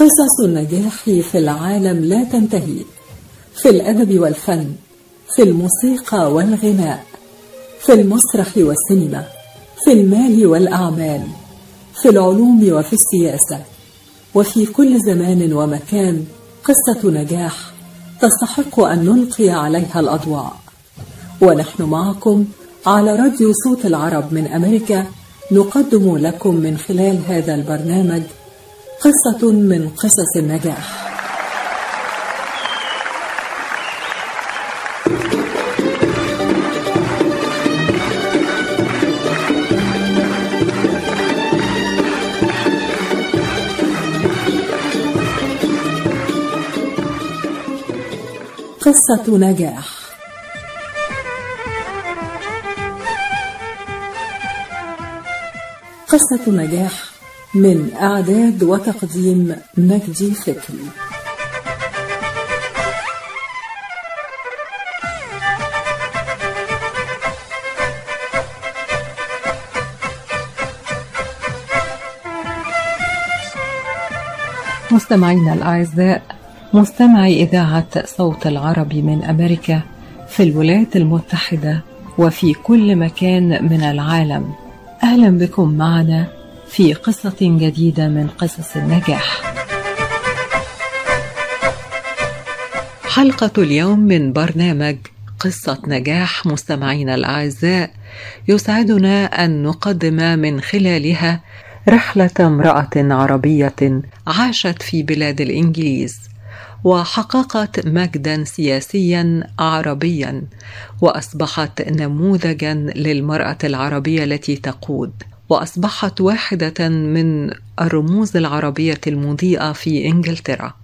قصص النجاح في العالم لا تنتهي. في الأدب والفن في الموسيقى والغناء في المسرح والسينما في المال والأعمال في العلوم وفي السياسة وفي كل زمان ومكان قصة نجاح تستحق أن نلقي عليها الأضواء. ونحن معكم على راديو صوت العرب من أمريكا نقدم لكم من خلال هذا البرنامج قصة من قصص النجاح. قصة نجاح. قصة نجاح من إعداد وتقديم مجدي فكري مستمعينا الأعزاء مستمعي إذاعة صوت العربي من أمريكا في الولايات المتحدة وفي كل مكان من العالم. أهلا بكم معنا في قصة جديدة من قصص النجاح. حلقة اليوم من برنامج قصة نجاح مستمعينا الأعزاء يسعدنا أن نقدم من خلالها رحلة امرأة عربية عاشت في بلاد الإنجليز وحققت مجدا سياسيا عربيا وأصبحت نموذجا للمرأة العربية التي تقود وأصبحت واحدة من الرموز العربية المضيئة في إنجلترا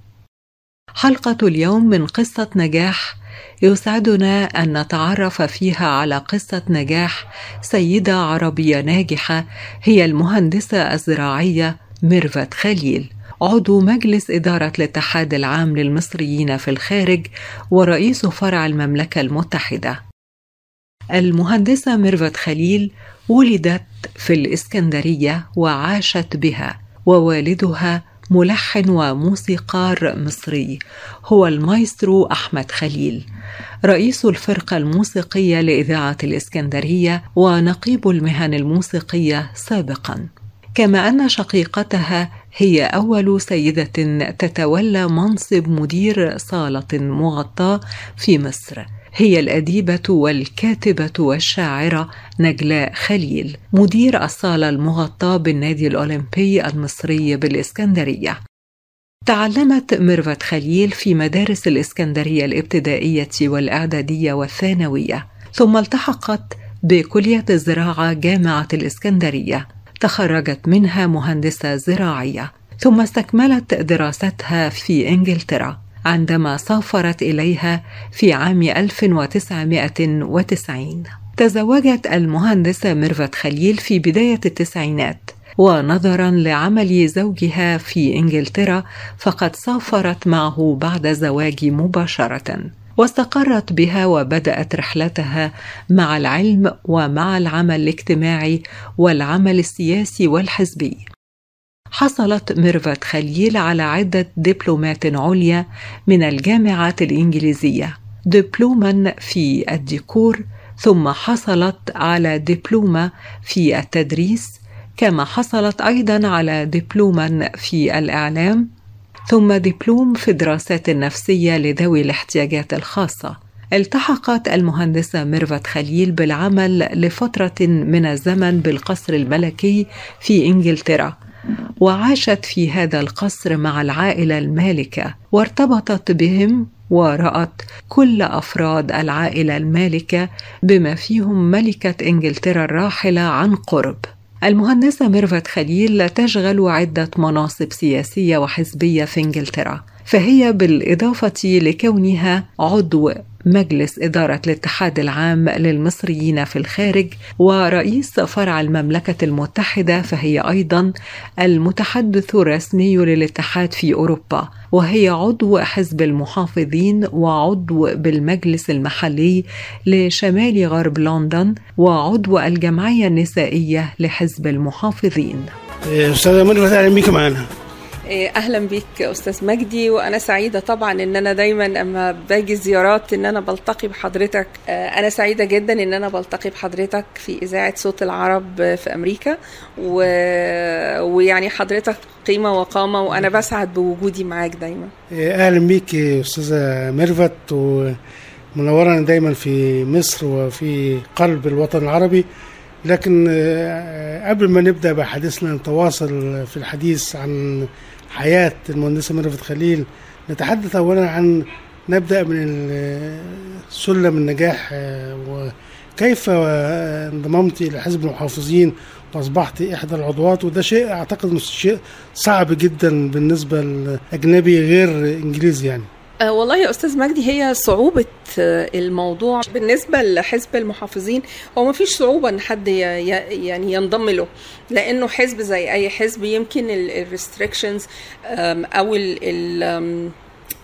حلقة اليوم من قصة نجاح يسعدنا أن نتعرف فيها على قصة نجاح سيدة عربية ناجحة هي المهندسة الزراعية ميرفت خليل عضو مجلس إدارة الاتحاد العام للمصريين في الخارج ورئيس فرع المملكة المتحدة. المهندسة ميرفت خليل ولدت في الإسكندرية وعاشت بها ووالدها ملحن وموسيقار مصري هو المايسترو أحمد خليل. رئيس الفرقة الموسيقية لإذاعة الإسكندرية ونقيب المهن الموسيقية سابقا. كما أن شقيقتها هي أول سيدة تتولى منصب مدير صالة مغطاة في مصر. هي الأديبة والكاتبة والشاعرة نجلاء خليل مدير الصالة المغطاة بالنادي الأولمبي المصري بالإسكندرية. تعلمت ميرفت خليل في مدارس الإسكندرية الابتدائية والإعدادية والثانوية ثم التحقت بكلية الزراعة جامعة الإسكندرية. تخرجت منها مهندسة زراعية ثم استكملت دراستها في إنجلترا. عندما سافرت إليها في عام 1990 تزوجت المهندسة ميرفت خليل في بداية التسعينات ونظرا لعمل زوجها في إنجلترا فقد سافرت معه بعد زواج مباشرة واستقرت بها وبدأت رحلتها مع العلم ومع العمل الاجتماعي والعمل السياسي والحزبي. حصلت ميرفت خليل على عدة دبلومات عليا من الجامعات الإنجليزية. دبلوما في الديكور ثم حصلت على دبلومة في التدريس كما حصلت أيضا على دبلوما في الإعلام ثم دبلوم في الدراسات النفسية لذوي الاحتياجات الخاصة. التحقت المهندسة ميرفت خليل بالعمل لفترة من الزمن بالقصر الملكي في إنجلترا. وعاشت في هذا القصر مع العائلة المالكة وارتبطت بهم ورأت كل أفراد العائلة المالكة بما فيهم ملكة إنجلترا الراحلة عن قرب. المهندسة ميرفت خليل تشغل عدة مناصب سياسية وحزبية في إنجلترا فهي بالإضافة لكونها عضو مجلس إدارة الاتحاد العام للمصريين في الخارج ورئيس فرع المملكة المتحدة فهي أيضا المتحدث الرسمي للاتحاد في أوروبا وهي عضو حزب المحافظين وعضو بالمجلس المحلي لشمال غرب لندن وعضو الجمعية النسائية لحزب المحافظين. أستاذة مرة أهلا معنا. إيه، أهلا بيك أستاذ مجدي وأنا سعيدة طبعا إن أنا دايما أما باجي زيارات إن أنا بلتقي بحضرتك. آه، أنا سعيدة جدا إن أنا بلتقي بحضرتك في إذاعة صوت العرب في أمريكا. و... ويعني حضرتك قيمة وقامة وأنا بسعد بوجودي معاك دايما. إيه، أهلا بيك أستاذة ميرفت. ومنورنا دايما في مصر وفي قلب الوطن العربي. لكن آه، قبل ما نبدأ بحديثنا نتواصل في الحديث عن حياة المهندسة ميرفت خليل. نتحدث أولا عن نبدأ من سلم النجاح آه، وكيف انضممت إلى حزب المحافظين وأصبحت إحدى العضوات. وده شيء أعتقد شيء صعب جدا بالنسبة لأجنبي غير إنجليزي يعني. والله يا أستاذ مجدي هي صعوبة آه، الموضوع بالنسبة لحزب المحافظين هو ما فيش صعوبة إن حد يعني ينضم له لأنه حزب زي أي حزب يمكن الريستريكشنز أو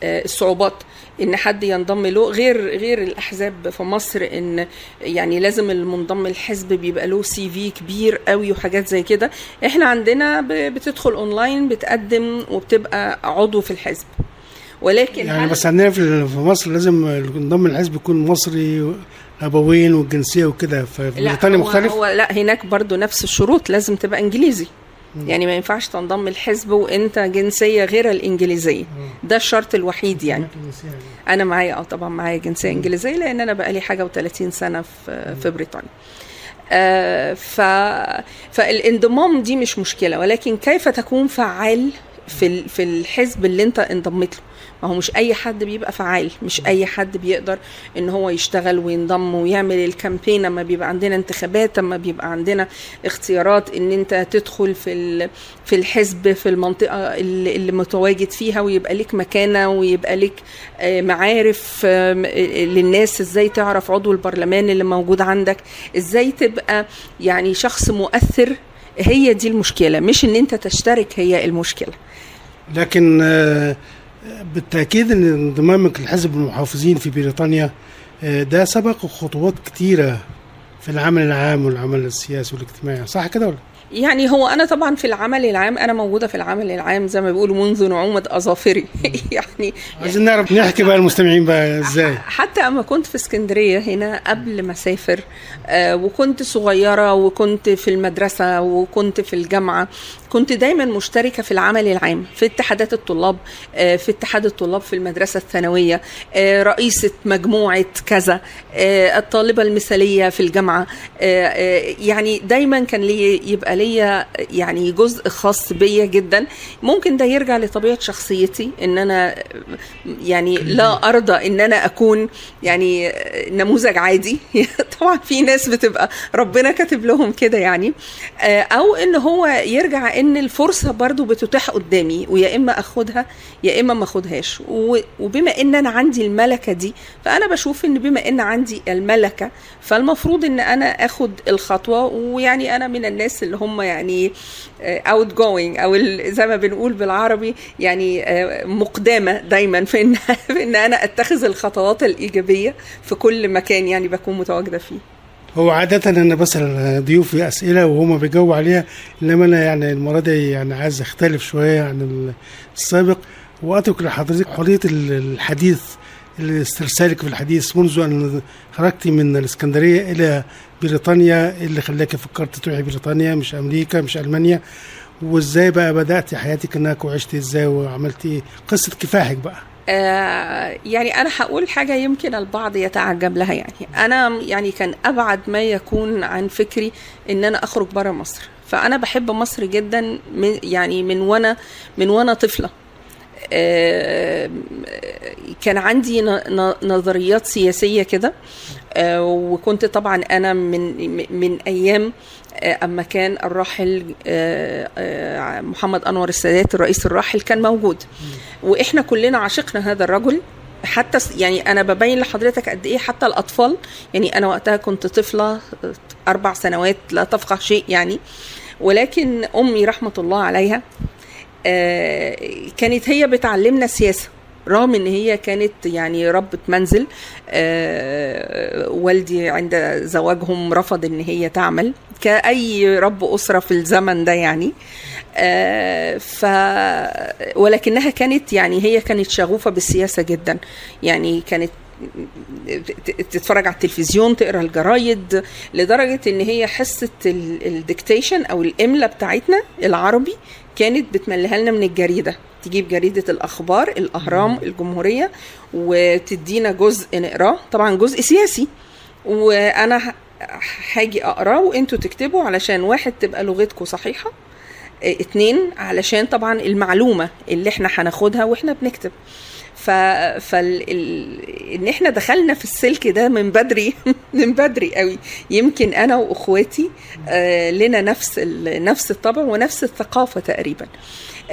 آه، الصعوبات إن حد ينضم له. غير غير الأحزاب في مصر إن يعني لازم المنضم الحزب بيبقى له CV كبير قوي وحاجات زي كده. إحنا عندنا بتدخل اونلاين بتقدم وبتبقى عضو في الحزب. ولكن يعني بس عندنا في مصر لازم النظام الحزب يكون مصري ابوين والجنسية وكده في بريطانيا مختلف؟ هو لا هناك برضو نفس الشروط لازم تبقى انجليزي. يعني ما ينفعش تنضم الحزب وانت جنسية غير الانجليزية. ده الشرط الوحيد يعني. أنا معايا آه طبعا معايا جنسية انجليزية لأن أنا بقالي حاجة و30 سنة في في بريطانيا. آه ف فالانضمام دي مش مشكلة ولكن كيف تكون فعال في في الحزب اللي أنت انضميت له؟ ما هو مش أي حد بيبقى فعال مش أي حد بيقدر إن هو يشتغل وينضم ويعمل الكامبين. أما بيبقى عندنا انتخابات أما بيبقى عندنا اختيارات إن أنت تدخل في في الحزب في المنطقة اللي, متواجد فيها ويبقى لك مكانة ويبقى لك آه، معارف للناس إزاي تعرف عضو البرلمان اللي موجود عندك. إزاي تبقى يعني شخص مؤثر. هي دي المشكلة مش إن أنت تشترك هي المشكلة. لكن بالتأكيد إن انضمامك لحزب المحافظين في بريطانيا آه، ده سبق خطوات كتيرة في العمل العام والعمل السياسي والاجتماعي. صح كده ولا؟ يعني هو أنا طبعا في العمل العام أنا موجودة في العمل العام زي ما بيقولوا منذ نعومة أظافري. يعني عايزين نعرف نحكي بقى المستمعين بقى إزاي. حتى أما كنت في اسكندرية هنا قبل ما أسافر آه وكنت صغيرة وكنت في المدرسة وكنت في الجامعة كنت دايما مشتركة في العمل العام في اتحادات الطلاب آه، في اتحاد الطلاب في المدرسة الثانوية آه، رئيسة مجموعة كذا آه، الطالبة المثالية في الجامعة يعني دايما كان لي يبقى ليا يعني جزء خاص بيا جدا. ممكن ده يرجع لطبيعة شخصيتي إن أنا يعني لا أرضى إن أنا أكون يعني نموذج عادي. طبعا في ناس بتبقى ربنا كاتب لهم كده يعني أو إن هو يرجع ان الفرصة برضو بتتاح قدامي ويا إما أخدها يا إما ما أخدهاش. وبما إن أنا عندي الملكة دي فأنا بشوف إن بما إن عندي الملكة فالمفروض إن أنا آخد الخطوة ويعني أنا من الناس اللي هم يعني out آه، going أو زي ما بنقول بالعربي يعني آه، مقدمة دايما في ان في إن أنا أتخذ الخطوات الإيجابية في كل مكان يعني بكون متواجدة فيه. هو عادة أنا بسأل ضيوفي أسئلة وهما بيجاوبوا عليها إنما أنا يعني المرة دي يعني عايز أختلف شوية عن السابق. وأترك لحضرتك حرية الحديث استرسالك في الحديث منذ أن خرجت من الإسكندرية إلى بريطانيا. اللي خلاك فكرت تروحي بريطانيا؟ مش أمريكا مش ألمانيا. وإزاي بقى بدأتي حياتك؟ هناك وعشتي إزاي؟ وعملتي إيه؟ قصة كفاحك بقى. يعني أنا هقول حاجة يمكن البعض يتعجب لها. يعني أنا يعني كان أبعد ما يكون عن فكري إن أنا أخرج بره مصر. فأنا بحب مصر جدا من يعني من وأنا من وأنا طفلة. آه، كان عندي نظريات سياسية كده آه، وكنت طبعا أنا من من أيام آه، أما كان الراحل محمد أنور السادات الرئيس الراحل كان موجود. وإحنا كلنا عشقنا هذا الرجل. حتى يعني أنا ببين لحضرتك قد إيه حتى الأطفال يعني أنا وقتها كنت طفلة أربع سنوات لا تفقه شيء يعني. ولكن أمي رحمة الله عليها كانت هي بتعلمنا السياسة رغم إن هي كانت يعني ربة منزل آه والدي عند زواجهم رفض إن هي تعمل كأي رب أسرة في الزمن ده يعني. آه، ف ولكنها كانت يعني هي كانت شغوفة بالسياسة جدا. يعني كانت تتفرج على التلفزيون تقرأ الجرايد لدرجة إن هي حصه الديكتيشن أو الاملا بتاعتنا العربي كانت بتمليها لنا من الجريدة. تجيب جريدة الأخبار الأهرام الجمهورية وتدينا جزء نقراه. طبعا جزء سياسي. وأنا هاجي أقراه وأنتوا تكتبوا علشان واحد تبقى لغتكم صحيحة اتنين علشان طبعا المعلومة اللي إحنا هناخدها وإحنا بنكتب. ف فال ال... إن إحنا دخلنا في السلك ده من بدري من بدري قوي. يمكن أنا وأخواتي آه لنا نفس ال... نفس الطبع ونفس الثقافة تقريبا.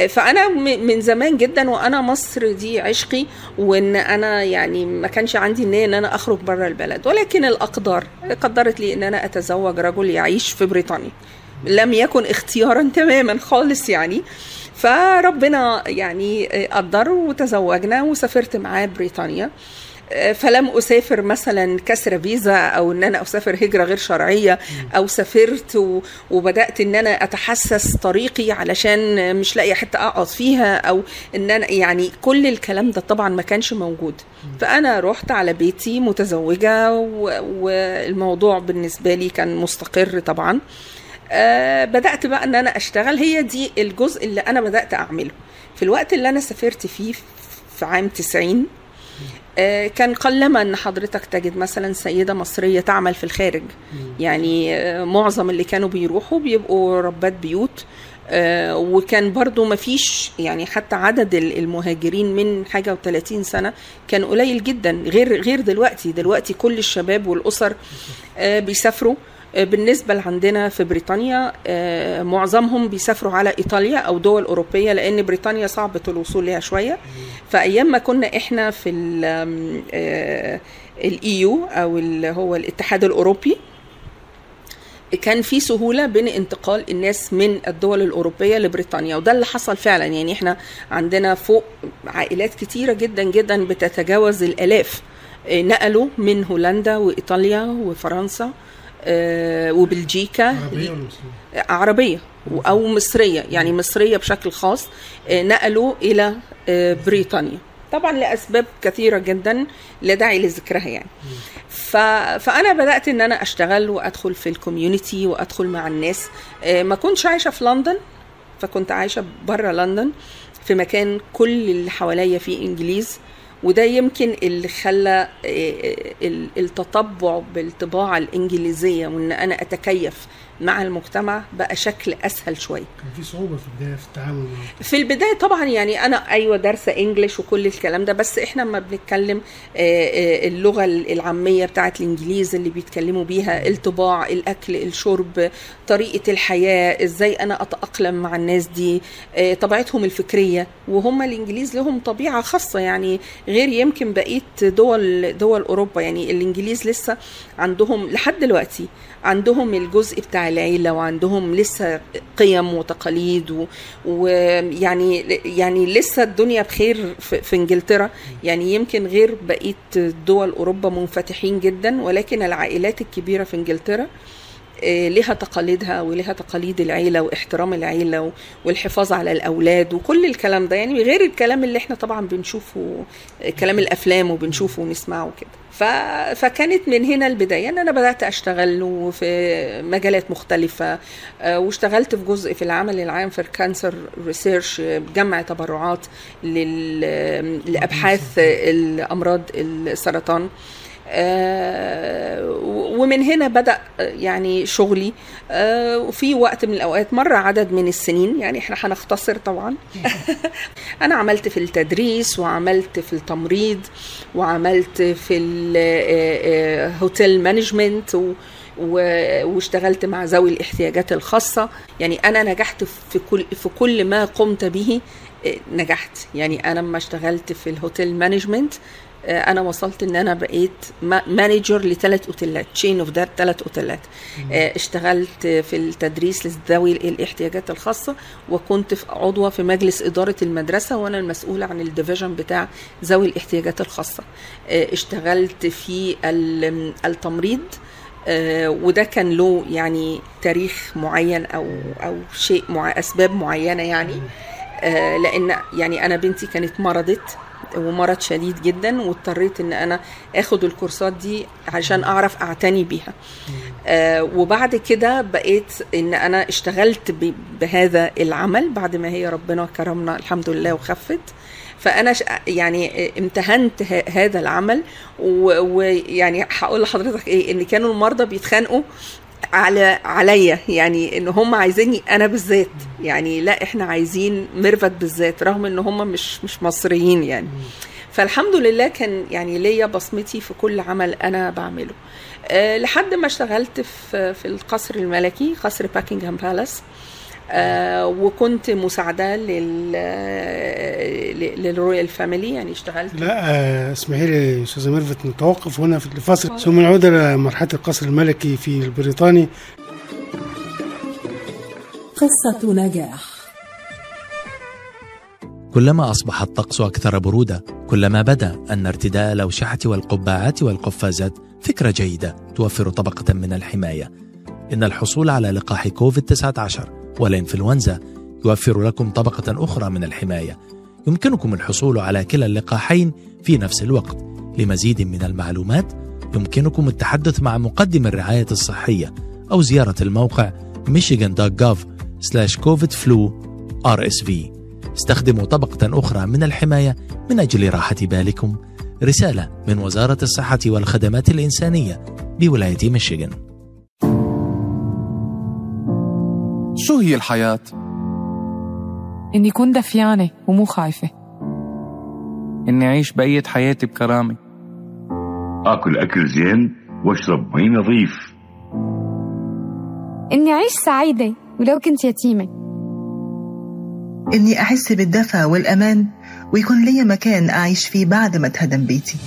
فأنا من زمان جدا وأنا مصر دي عشقي وإن أنا يعني ما كانش عندي النيه إن أنا أخرج بره البلد. ولكن الأقدار قدرت لي إن أنا أتزوج رجل يعيش في بريطانيا. لم يكن اختيارا تماما خالص يعني. فربنا يعني قدر وتزوجنا وسافرت معاه بريطانيا. فلم أسافر مثلا كسر فيزا أو إن أنا أسافر هجرة غير شرعية أو سافرت وبدأت إن أنا أتحسس طريقي علشان مش لاقية حتة أقعد فيها أو إن أنا يعني كل الكلام ده طبعا ما كانش موجود. فأنا رحت على بيتي متزوجة والموضوع بالنسبة لي كان مستقر طبعا. آه بدأت بقى إن أنا أشتغل. هي دي الجزء اللي أنا بدأت أعمله. في الوقت اللي أنا سافرت فيه في عام 90 آه كان قلما إن حضرتك تجد مثلا سيدة مصرية تعمل في الخارج. يعني آه معظم اللي كانوا بيروحوا بيبقوا ربات بيوت. آه وكان برضو ما فيش يعني حتى عدد المهاجرين من حاجة و30 سنة كان قليل جدا. غير غير دلوقتي. دلوقتي كل الشباب والأسر بيسافروا. بالنسبة لعندنا في بريطانيا معظمهم بيسافروا على إيطاليا أو دول أوروبية لأن بريطانيا صعبة الوصول لها شوية. فأيام ما كنا إحنا في الإيو أو اللي هو الاتحاد الأوروبي كان في سهولة بين انتقال الناس من الدول الأوروبية لبريطانيا وده اللي حصل فعلا. يعني إحنا عندنا فوق عائلات كتيرة جدا جدا بتتجاوز الآلاف نقلوا من هولندا وإيطاليا وفرنسا. وبلجيكا. عربية ولا مصرية؟ عربية أو مصرية يعني مصرية بشكل خاص. نقلوا إلى بريطانيا. طبعا لأسباب كثيرة جدا لا داعي لذكرها يعني. ف... فأنا بدأت إن أنا أشتغل وأدخل في الكوميونتي وأدخل مع الناس. ما كنتش عايشة في لندن فكنت عايشة بره لندن في مكان كل اللي حواليا فيه إنجليز. وده يمكن اللي خلى التطبع بالطباعة الإنجليزية وإن أنا أتكيف مع المجتمع بقى شكل أسهل شوية. كان في صعوبة في البداية في التعامل في البداية طبعا يعني أنا أيوة دارسة إنجليش وكل الكلام ده بس إحنا ما بنتكلم اللغة العامية بتاعت الإنجليز اللي بيتكلموا بيها الطباع الأكل الشرب طريقة الحياة إزاي أنا أتأقلم مع الناس دي طبيعتهم الفكرية وهم الإنجليز لهم طبيعة خاصة يعني غير يمكن بقية دول دول أوروبا. يعني الإنجليز لسه عندهم لحد دلوقتي عندهم الجزء بتاع العيلة وعندهم لسه قيم وتقاليد ويعني يعني لسه الدنيا بخير في, إنجلترا. يعني يمكن غير بقية دول أوروبا منفتحين جدا ولكن العائلات الكبيرة في إنجلترا لها تقاليدها ولها تقاليد العيلة واحترام العيلة والحفاظ على الأولاد وكل الكلام ده. يعني غير الكلام اللي إحنا طبعا بنشوفه كلام الأفلام وبنشوفه ونسمعه كده ف... فكانت من هنا البداية أن أنا بدأت أشتغل في مجالات مختلفة واشتغلت في جزء في العمل العام في ال cancer research جمع تبرعات لل... لأبحاث الأمراض السرطان. آه ومن هنا بدأ يعني شغلي. آه وفي وقت من الأوقات مر عدد من السنين يعني إحنا هنختصر طبعا. أنا عملت في التدريس وعملت في التمريض وعملت في ال hotel management واشتغلت مع ذوي الاحتياجات الخاصة. يعني أنا نجحت في كل في كل ما قمت به نجحت. يعني أنا لما اشتغلت في ال hotel management أنا وصلت إن أنا بقيت manager لثلاث أوتيلات chain of that ثلاث أوتيلات. اشتغلت في التدريس لذوي الاحتياجات الخاصة وكنت في عضوة في مجلس إدارة المدرسة وأنا المسؤولة عن ال division بتاع ذوي الاحتياجات الخاصة. اشتغلت في التمريض آه، وده كان له يعني تاريخ معين أو أو شيء مع أسباب معينة يعني. آه، لأن يعني أنا بنتي كانت مرضت ومرض شديد جدا واضطريت إن أنا آخد الكورسات دي عشان أعرف أعتني بيها. آه وبعد كده بقيت إن أنا اشتغلت بهذا العمل. بعد ما هي ربنا كرمنا الحمد لله وخفت. فأنا يعني امتهنت ه- هذا العمل. ويعني هقول لحضرتك إيه إن كانوا المرضى بيتخانقوا على عليا يعني إن هم عايزيني أنا بالذات. يعني لا إحنا عايزين ميرفت بالذات رغم إن هم مش مش مصريين يعني. فالحمد لله كان يعني ليا بصمتي في كل عمل أنا بعمله. أه لحد ما اشتغلت في في القصر الملكي قصر باكنغهام palace آه وكنت مساعدة لل ل- لل royal family يعني اشتغلت. لا آه، اسمحي لي أستاذة ميرفت نتوقف هنا في الفصل. ثم نعود إلى مرحلة القصر الملكي في البريطاني. قصة نجاح. كلما أصبح الطقس أكثر برودة كلما بدا أن ارتداء الأوشحة والقبعات والقفازات فكرة جيدة توفر طبقة من الحماية. إن الحصول على لقاح كوفيد-19 والإنفلونزا يوفر لكم طبقة أخرى من الحماية. يمكنكم الحصول على كلا اللقاحين في نفس الوقت. لمزيد من المعلومات يمكنكم التحدث مع مقدم الرعاية الصحية أو زيارة الموقع michigan.gov/covidflu RSV استخدموا طبقة أخرى من الحماية من أجل راحة بالكم. رسالة من وزارة الصحة والخدمات الإنسانية بولاية ميشيغان. شو هي الحياة؟ إني كون دفيانة ومو خايفة. إني أعيش بقية حياتي بكرامة. آكل أكل زين واشرب مي نظيف. إني أعيش سعيدة ولو كنت يتيمة. إني أحس بالدفى والأمان ويكون لي مكان أعيش فيه بعد ما اتهدم بيتي.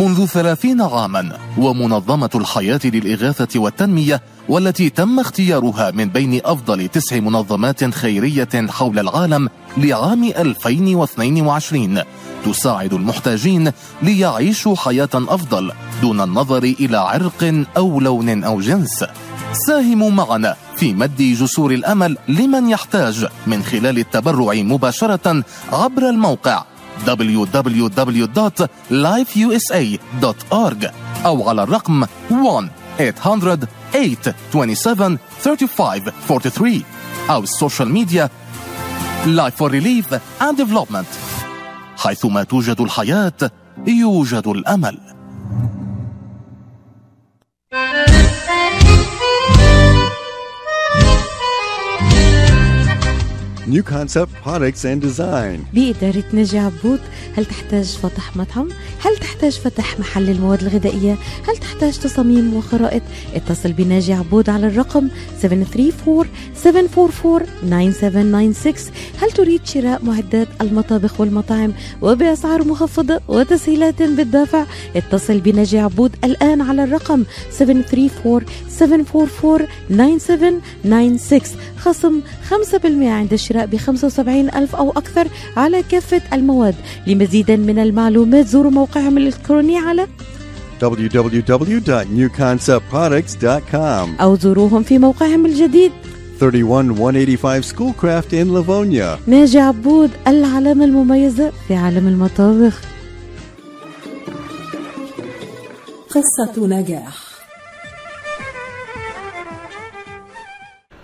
منذ ثلاثين عاما ومنظمة الحياة للإغاثة والتنمية والتي تم اختيارها من بين أفضل تسع منظمات خيرية حول العالم لعام 2022 تساعد المحتاجين ليعيشوا حياة أفضل دون النظر إلى عرق أو لون أو جنس. ساهموا معنا في مد جسور الأمل لمن يحتاج من خلال التبرع مباشرة عبر الموقع www.lifeusa.org أو على الرقم 1-800-827-3543 أو السوشيال ميديا Life for Relief and Development. حيثما توجد الحياة يوجد الأمل. New Concept Products and Design بإدارة نجي عبود هل تحتاج فتح مطعم؟ هل تحتاج فتح محل المواد الغذائية؟ هل تحتاج تصاميم وخرائط؟ اتصل بناجي عبود على الرقم 734-744-9796 هل تريد شراء معدات المطابخ والمطاعم وبأسعار مخفضة وتسهيلات بالدافع؟ اتصل بناجي عبود الآن على الرقم 734-744-9796 خصم 5% عند الشراء ب 75 ألف أو أكثر على كافة المواد. لمزيد من المعلومات زوروا موقعهم الإلكتروني على www.newconceptproducts.com أو زوروهم في موقعهم الجديد. 31185 Schoolcraft in Livonia. ناجي عبود العلامة المميزة في عالم المطابخ. قصة نجاح.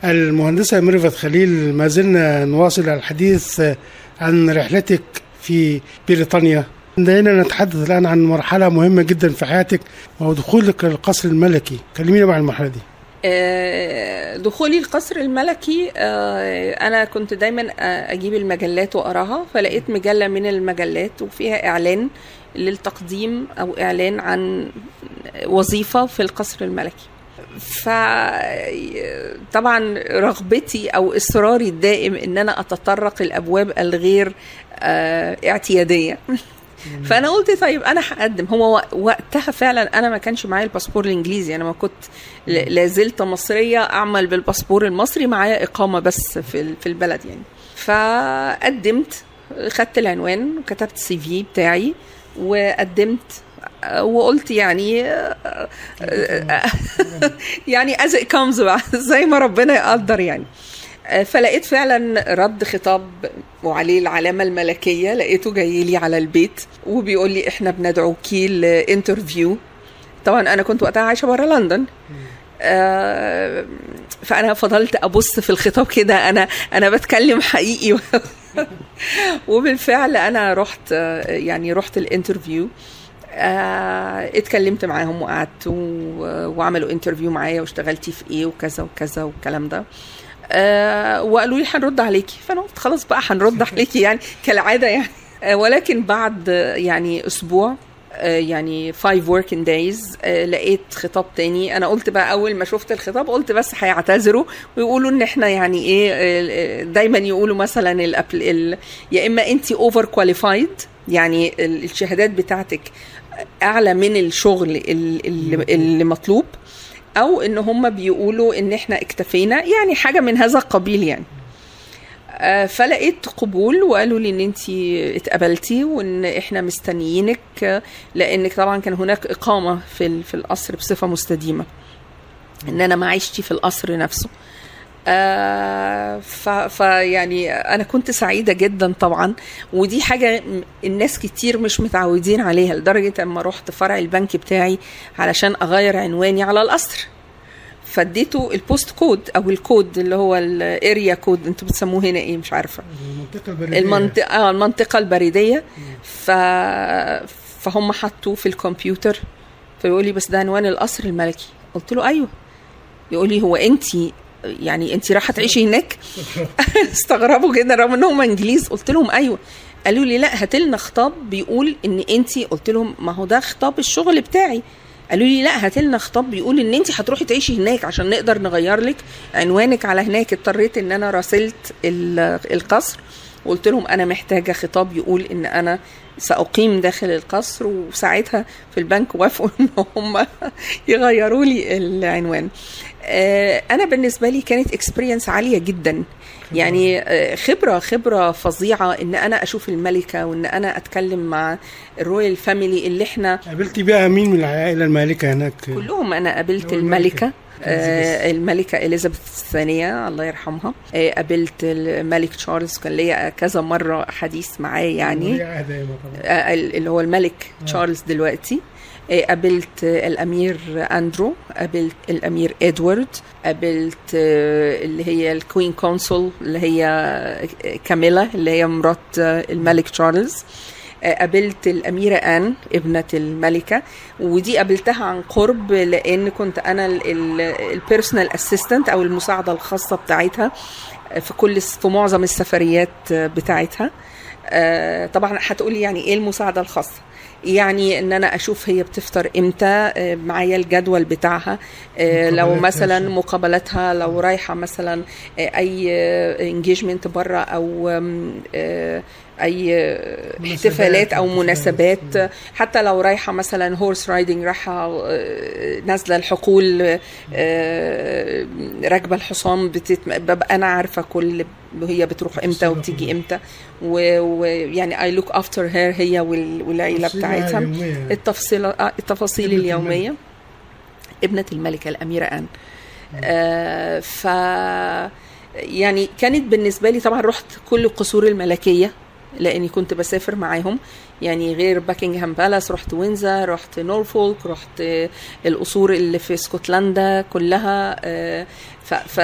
المهندسة ميرفت خليل ما زلنا نواصل الحديث عن رحلتك في بريطانيا. دعينا نتحدث الآن عن مرحلة مهمة جدا في حياتك وهو دخولك القصر الملكي. كلمينا عن المرحلة دي. دخولي القصر الملكي آه، أنا كنت دايما آه، أجيب المجلات وأقراها فلقيت مجلة من المجلات وفيها إعلان للتقديم أو إعلان عن وظيفة في القصر الملكي. ف طبعا رغبتي أو إصراري الدائم إن أنا أتطرق الابواب الغير آه، اعتيادية. فأنا قلت طيب أنا هقدم. هو وق- وقتها فعلا أنا ما كانش معايا الباسبور الإنجليزي. أنا ما كنت ل- لازلت مصرية أعمل بالباسبور المصري معايا إقامة بس في في البلد يعني. فقدمت خدت العنوان وكتبت السي في بتاعي وقدمت وقلت يعني يعني as it comes بقى زي ما ربنا يقدر يعني. فلقيت فعلا رد خطاب وعليه العلامة الملكية. لقيته جاي لي على البيت وبيقول لي إحنا بندعوكي ل interview. طبعا أنا كنت وقتها عايشة بره لندن. آه، فأنا فضلت أبص في الخطاب كده. أنا أنا بتكلم حقيقي. وبالفعل أنا رحت آه، يعني رحت ال interview. آه، اتكلمت معاهم وقعدت وعملوا interview معايا واشتغلتي في إيه وكذا وكذا والكلام ده. آه، وقالوا لي هنرد عليكي. فأنا قلت خلاص بقى هنرد عليكي يعني كالعادة يعني. آه، ولكن بعد آه، يعني أسبوع آه، يعني 5 working days آه، لقيت خطاب تاني. أنا قلت بقى أول ما شفت الخطاب قلت بس هيعتذروا ويقولوا إن إحنا يعني إيه آه، آه، دايما يقولوا مثلا ال ال يا إما انت overqualified يعني ال- الشهادات بتاعتك أعلى من الشغل ال- ال- اللي مطلوب. أو إن هم بيقولوا إن إحنا اكتفينا يعني حاجة من هذا القبيل يعني. آه، فلقيت قبول وقالوا لي إن أنت اتقبلتي وإن إحنا مستنيينك لأنك طبعا كان هناك إقامة في في القصر بصفة مستديمة. إن أنا ما عشتي في القصر نفسه. آه فيعني أنا كنت سعيدة جدا طبعا ودي حاجة الناس كتير مش متعودين عليها لدرجة أما رحت فرع البنك بتاعي علشان أغير عنواني على القصر. فاديته ال post code أو الكود اللي هو ال area code أنتوا بتسموه هنا إيه؟ مش عارفة. المنطقة البريدية. المنطقة آه المنطقة البريدية. ف فهم حطوه في الكمبيوتر فيقول لي بس ده عنوان القصر الملكي. قلت له أيوه. يقول لي هو انت يعني انت رايحة تعيشي هناك؟ استغربوا جدا رغم ان هم إنجليز قلت لهم أيوه. قالوا لي لا هات لنا خطاب بيقول إن انت قلت لهم ما هو ده خطاب الشغل بتاعي. قالوا لي لا هات لنا خطاب بيقول إن انت هتروحي تعيشي هناك عشان نقدر نغير لك عنوانك على هناك. اضطريت إن أنا راسلت ال- القصر. وقلت لهم أنا محتاجة خطاب يقول إن أنا سأقيم داخل القصر وساعتها في البنك وافقوا إن هم يغيروا لي العنوان. أنا بالنسبة لي كانت experience عالية جدا. يعني آه، خبرة خبرة فظيعة إن أنا أشوف الملكة وإن أنا أتكلم مع ال royal family اللي إحنا قابلتي بقى مين من العائلة المالكة هناك؟ كلهم. أنا قابلت الملكة الملكة. آه الملكة إليزابيث الثانية الله يرحمها. آه قابلت الملك تشارلز. كان ليا كذا مرة حديث معاه يعني. آه، اللي هو الملك تشارلز دلوقتي. آه، قابلت آه، الأمير أندرو قابلت الأمير إدوارد قابلت آه، اللي هي ال Queen Consort اللي هي آه، كاميلا اللي هي مرات آه، الملك تشارلز. قابلت الأميرة آن ابنة الملكة. ودي قابلتها عن قرب لأن كنت أنا ال personal assistant أو المساعدة الخاصة بتاعتها في كل في معظم السفريات بتاعتها. طبعا هتقولي يعني إيه المساعدة الخاصة؟ يعني إن أنا أشوف هي بتفطر إمتى آه، معايا الجدول بتاعها آه، لو مثلا. مقابلاتها لو رايحة مثلا آه، أي engagement بره أو أي احتفالات أو مناسبات. حتى لو رايحة مثلا horse riding رايحة آه، نازلة الحقول آه، راكبة الحصان. ببقى أنا عارفة كل هي بتروح إمتى وبتيجي. إمتى ويعني I look after her هي وال- والعيلة بتاعتها. التفصيل آه، التفاصيل اليومية ابنة الملكه الأميرة أن آه ف يعني كانت بالنسبة لي طبعا رحت كل القصور الملكية لأني كنت بسافر معاهم. يعني غير Buckingham Palace رحت وينزر رحت نورفولك رحت آه، القصور اللي في اسكتلندا كلها آه، ف, ف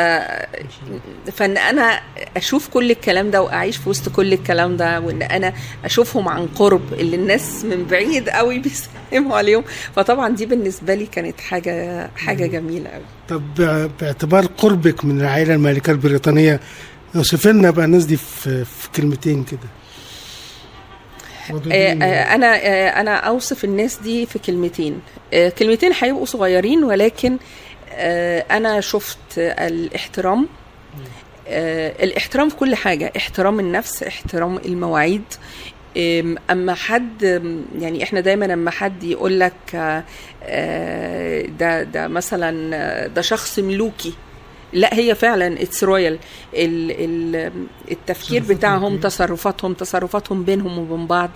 فإن أنا أشوف كل الكلام ده وأعيش في وسط كل الكلام ده وإن أنا أشوفهم عن قرب اللي الناس من بعيد قوي بيسلموا عليهم فطبعا دي بالنسبة لي كانت حاجة حاجة جميلة قوي. طب بع- باعتبار قربك من العائلة المالكة البريطانية اوصف لنا بقى الناس دي في, في كلمتين كده. آه،. آه، أنا آه، أنا أوصف الناس دي في كلمتين. آه، كلمتين هيبقوا صغيرين ولكن آه، أنا شفت الاحترام. آه، الاحترام في كل حاجة احترام النفس احترام المواعيد. أما حد يعني إحنا دايما أما حد يقول لك آه، آه، ده ده مثلا آه، ده شخص ملوكي. لا هي فعلا it's royal التفكير بتاعهم تصرفاتهم تصرفاتهم بينهم وبين بعض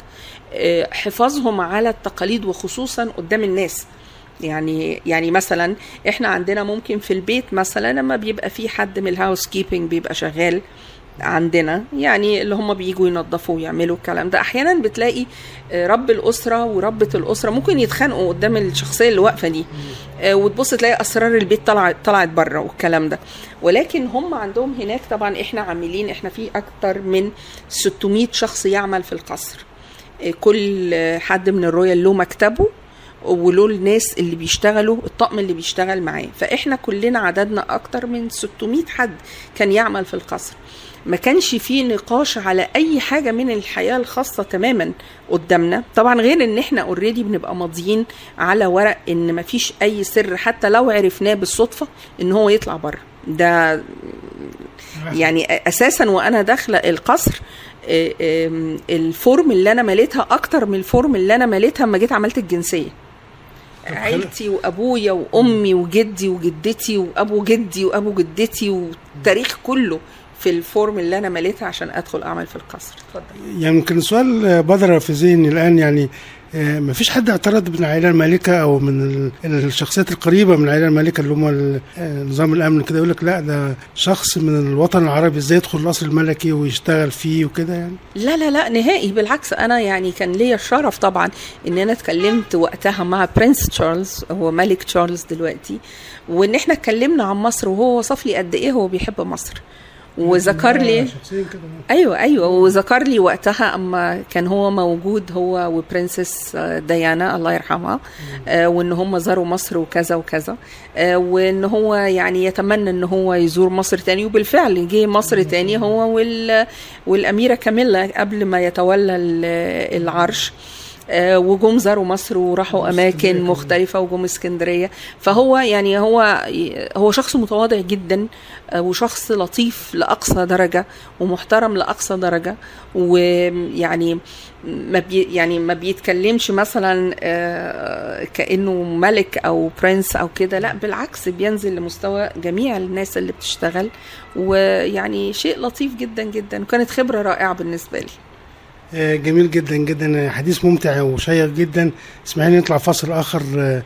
آه، حفاظهم على التقاليد وخصوصا قدام الناس. يعني يعني مثلا إحنا عندنا ممكن في البيت مثلا لما بيبقى في حد من الهاوس كيبنج بيبقى شغال عندنا يعني اللي هم بيجوا ينظفوا ويعملوا الكلام ده. أحيانا بتلاقي آه، رب الأسرة وربة الأسرة ممكن يتخانقوا قدام الشخصية اللي واقفة دي آه، وتبص تلاقي أسرار البيت طلعت طلعت بره والكلام ده. ولكن هم عندهم هناك طبعا إحنا عاملين إحنا في أكتر من 600 شخص يعمل في القصر. آه، كل حد من ال royal له مكتبه وله الناس اللي بيشتغلوا الطقم اللي بيشتغل معاه. فإحنا كلنا عددنا أكتر من 600 حد كان يعمل في القصر. ما كانش فيه نقاش على أي حاجة من الحياة الخاصة تماما قدامنا. طبعا غير إن إحنا already بنبقى ماضيين على ورق إن ما فيش أي سر حتى لو عرفناه بالصدفة إن هو يطلع بره. ده يعني أساسا وأنا داخلة القصر آه، ال form اللي أنا مليتها أكتر من ال form اللي أنا مليتها لما جيت عملت الجنسية. عيلتي وأبويا وأمي وجدي وجدتي وأبو جدي وأبو جدتي والتاريخ كله. في ال form اللي أنا مليتها عشان أدخل أعمل في القصر. اتفضل. يعني يمكن سؤال بدر في ذهني الآن يعني ما فيش حد اعترض من العائله المالكه أو من ال- الشخصيات القريبة من العائله المالكه اللي هم آه، نظام الأمن كده يقول لك لا ده شخص من الوطن العربي إزاي يدخل القصر الملكي ويشتغل فيه وكده يعني؟ لا لا لا نهائي. بالعكس أنا يعني كان ليا الشرف طبعا ان أنا اتكلمت وقتها مع prince تشارلز هو ملك تشارلز دلوقتي وإن إحنا اتكلمنا عن مصر وهو وصف لي قد إيه هو بيحب مصر. وذكر لي شخصيا كده أيوه أيوه وذكر لي وقتها أما كان هو موجود هو و princess آه، ديانا الله يرحمها آه، وإن هم زاروا مصر وكذا وكذا آه، وإن هو يعني يتمنى إن هو يزور مصر تاني وبالفعل جه مصر تاني هو وال والأميرة كاميلا قبل ما يتولى ال- العرش. آه، وجم زاروا مصر وراحوا أماكن مختلفة وجم اسكندرية. فهو يعني هو هو شخص متواضع جدا آه، وشخص لطيف لأقصى درجة ومحترم لأقصى درجة ويعني ما بي يعني ما بيتكلمش مثلا آه، كأنه ملك أو برنس أو كده. لا بالعكس بينزل لمستوى جميع الناس اللي بتشتغل ويعني شيء لطيف جدا جدا. وكانت خبرة رائعة بالنسبة لي. آه، جميل جدا جدا. حديث ممتع وشيق جدا. اسمحي نطلع فاصل آخر آه،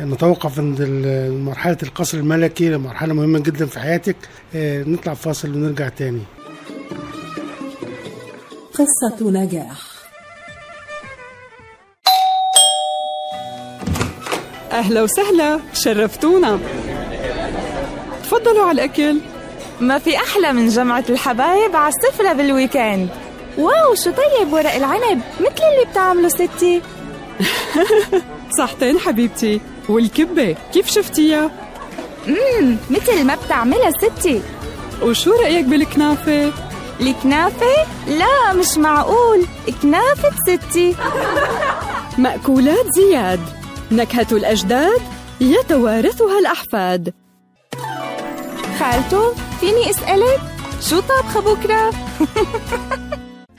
نتوقف عند مرحلة القصر الملكي مرحلة مهمة جدا في حياتك. آه، نطلع فاصل ونرجع تاني. قصة نجاح. أهلا وسهلا شرفتونا. تفضلوا على الأكل. ما في أحلى من جمعة الحبايب على السفرة بال weekend. wow شو طيب ورق العنب؟ مثل اللي بتعمله ستي. صحتين حبيبتي. والكبة كيف شفتيها؟ امم مثل ما بتعملها ستي. وشو رأيك بالكنافة؟ الكنافة؟ لا مش معقول. كنافة ستي. مأكولات زياد. نكهة الأجداد يتوارثها الأحفاد. خالتو فيني أسألك؟ شو طابخة بكرة؟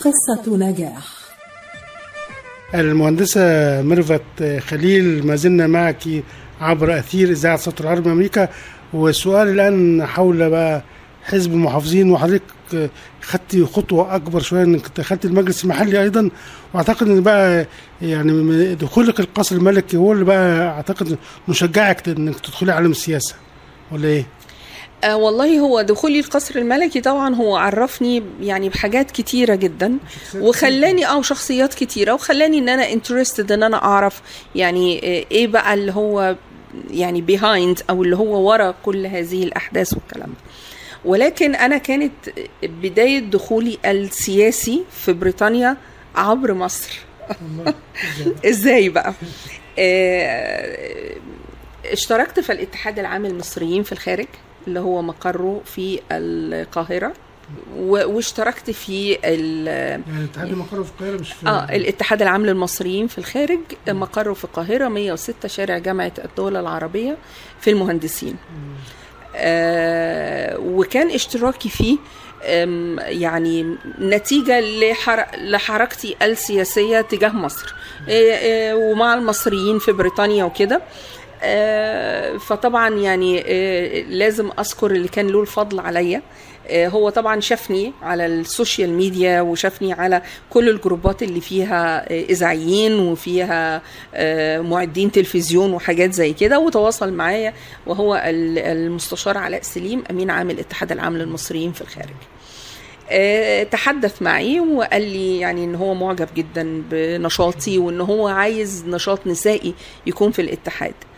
قصة نجاح. المهندسة ميرفت خليل ما زلنا معك عبر أثير إذاعة صوت العرب أمريكا. والسؤال الآن حول بقى حزب المحافظين وحضرتك خدتي خطوة أكبر شوية إنك دخلت المجلس المحلي أيضا. وأعتقد إن بقى يعني دخولك القصر الملكي هو اللي بقى أعتقد مشجعك إنك تدخلي عالم السياسة ولا إيه؟ آه والله هو دخولي القصر الملكي طبعا هو عرفني يعني بحاجات كتيرة جدا وخلاني آه شخصيات كتيرة وخلاني إن أنا interested إن أنا أعرف يعني آه، إيه بقى اللي هو يعني behind أو اللي هو ورا كل هذه الأحداث والكلام ده. ولكن أنا كانت بداية دخولي السياسي في بريطانيا عبر مصر. إزاي بقى؟ آه، اشتركت في الاتحاد العام المصريين في الخارج. اللي هو مقره في القاهرة. و- واشتركت في ال- يعني الاتحاد مقره في القاهرة مش في آه الاتحاد العام للمصريين في الخارج. مقره في القاهرة 106 شارع جامعة الدول العربية في المهندسين. آه وكان اشتراكي فيه يعني نتيجة لحر... لحركتي السياسية تجاه مصر. آه، آه، ومع المصريين في بريطانيا وكده. فطبعا يعني آه، لازم أذكر اللي كان له الفضل عليا. آه، هو طبعا شافني على السوشيال ميديا وشافني على كل الجروبات اللي فيها آه، إذاعيين وفيها آه، معدين تلفزيون وحاجات زي كده وتواصل معايا وهو ال- المستشار علاء سليم أمين عام الاتحاد العام للمصريين في الخارج. آه، تحدث معي وقال لي يعني إن هو معجب جدا بنشاطي وإن هو عايز نشاط نسائي يكون في الاتحاد. آه،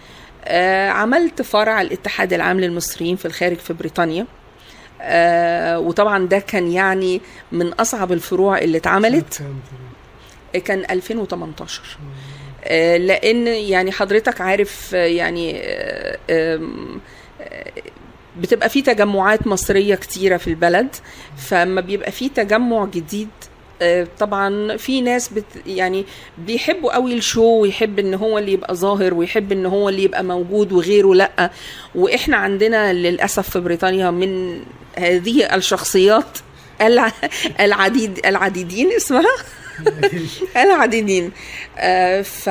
عملت فرع الاتحاد العام للمصريين في الخارج في بريطانيا. آه، وطبعا ده كان يعني من أصعب الفروع اللي اتعملت. كان 2018 آه، لأن يعني حضرتك عارف آه، يعني آه، آه، بتبقى في تجمعات مصرية كتيرة في البلد. فما بيبقى في تجمع جديد آه، طبعا في ناس بت يعني بيحبوا قوي الشو ويحب إن هو اللي يبقى ظاهر ويحب إن هو اللي يبقى موجود وغيره لأ. وإحنا عندنا للأسف في بريطانيا من هذه الشخصيات الع- العديد العديدين اسمها العديدين. آه، ف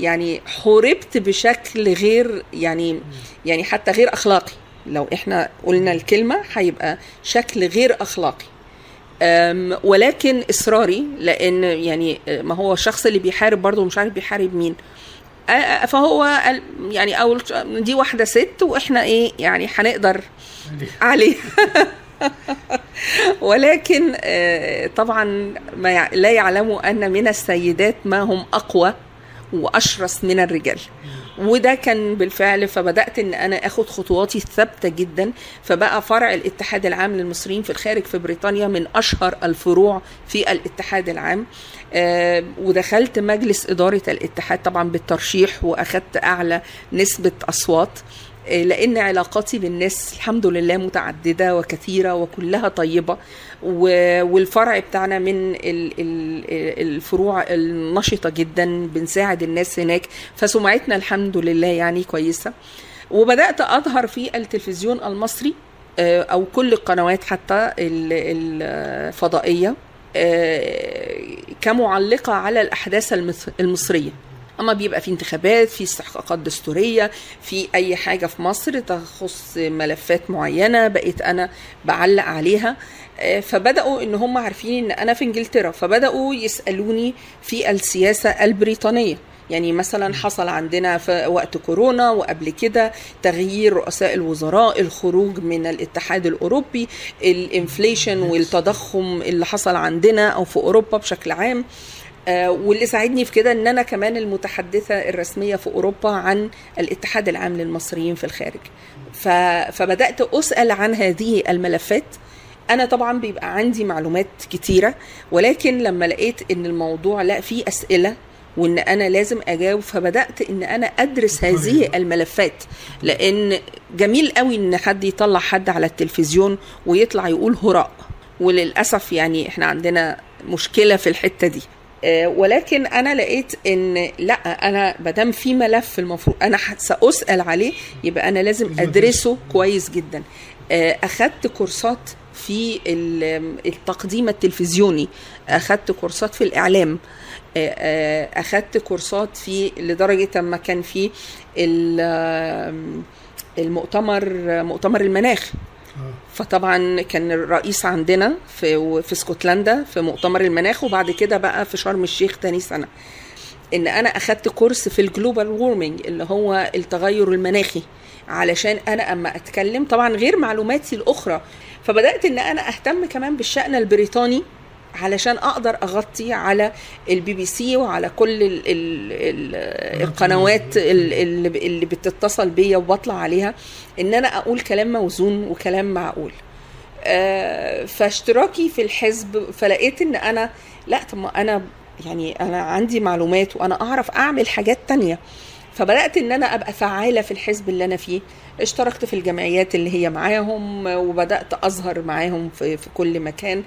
يعني حوربت بشكل غير يعني يعني حتى غير أخلاقي. لو إحنا قلنا الكلمة هيبقى شكل غير أخلاقي. ولكن إصراري لأن يعني ما هو الشخص اللي بيحارب برضه مش عارف بيحارب مين. أ- فهو قال- يعني اول دي واحدة ست وإحنا إيه يعني هنقدر عليه. ولكن طبعا ما لا يعلموا أن من السيدات ما هم أقوى وأشرس من الرجال. وده كان بالفعل فبدأت إن أنا آخد خطواتي ثابته جدا. فبقى فرع الاتحاد العام للمصريين في الخارج في بريطانيا من أشهر الفروع في الاتحاد العام. آه، ودخلت مجلس إدارة الاتحاد طبعا بالترشيح وأخدت أعلى نسبة أصوات. لأن علاقاتي بالناس الحمد لله متعددة وكثيرة وكلها طيبة. والفرع بتاعنا من ال- ال- الفروع النشطة جدا بنساعد الناس هناك. فسمعتنا الحمد لله يعني كويسة. وبدأت أظهر في التلفزيون المصري آه، أو كل القنوات حتى ال- الفضائية آه، كمعلقة على الأحداث المص- المصرية. أما بيبقى في انتخابات في استحقاقات دستورية في أي حاجة في مصر تخص ملفات معينة بقيت أنا بعلق عليها. آه، فبدأوا إن هم عارفين إن أنا في إنجلترا فبدأوا يسألوني في السياسة البريطانية. يعني مثلا حصل عندنا في وقت كورونا وقبل كده تغيير رؤساء الوزراء الخروج من الاتحاد الأوروبي الإنفليشن والتضخم اللي حصل عندنا أو في أوروبا بشكل عام. واللي ساعدني في كده إن أنا كمان المتحدثة الرسمية في أوروبا عن الاتحاد العام للمصريين في الخارج. فبدأت أسأل عن هذه الملفات. أنا طبعا بيبقى عندي معلومات كتيرة ولكن لما لقيت إن الموضوع لأ فيه أسئلة وإن أنا لازم أجاوب فبدأت إن أنا أدرس هذه الملفات. لأن جميل قوي إن حد يطلع حد على التلفزيون ويطلع يقول هراء. وللأسف يعني إحنا عندنا مشكلة في الحتة دي. آه، ولكن أنا لقيت إن لأ أنا مادام في ملف المفروض أنا سأسأل عليه يبقى أنا لازم أدرسه كويس جدا. آه، أخدت كورسات في ال- التقديم التلفزيوني أخدت كورسات في الإعلام آه، آه، أخدت كورسات في لدرجة ما كان في المؤتمر مؤتمر المناخ. فطبعا كان الرئيس عندنا في في اسكتلندا في مؤتمر المناخ وبعد كده بقى في شرم الشيخ تاني سنة. إن أنا أخدت كورس في ال global warming اللي هو التغير المناخي علشان أنا أما أتكلم طبعا غير معلوماتي الأخرى. فبدأت إن أنا أهتم كمان بالشأن البريطاني علشان أقدر أغطي على البي بي سي وعلى كل ال ال ال القنوات ال- اللي اللي بتتصل بيا وبطلع عليها إن أنا أقول كلام موزون وكلام معقول. آه، فاشتراكي في الحزب فلقيت إن أنا لأ طب ما أنا يعني أنا عندي معلومات وأنا أعرف أعمل حاجات تانية. فبدأت إن أنا أبقى فعالة في الحزب اللي أنا فيه. اشتركت في الجمعيات اللي هي معاهم وبدأت أظهر معاهم في, في كل مكان.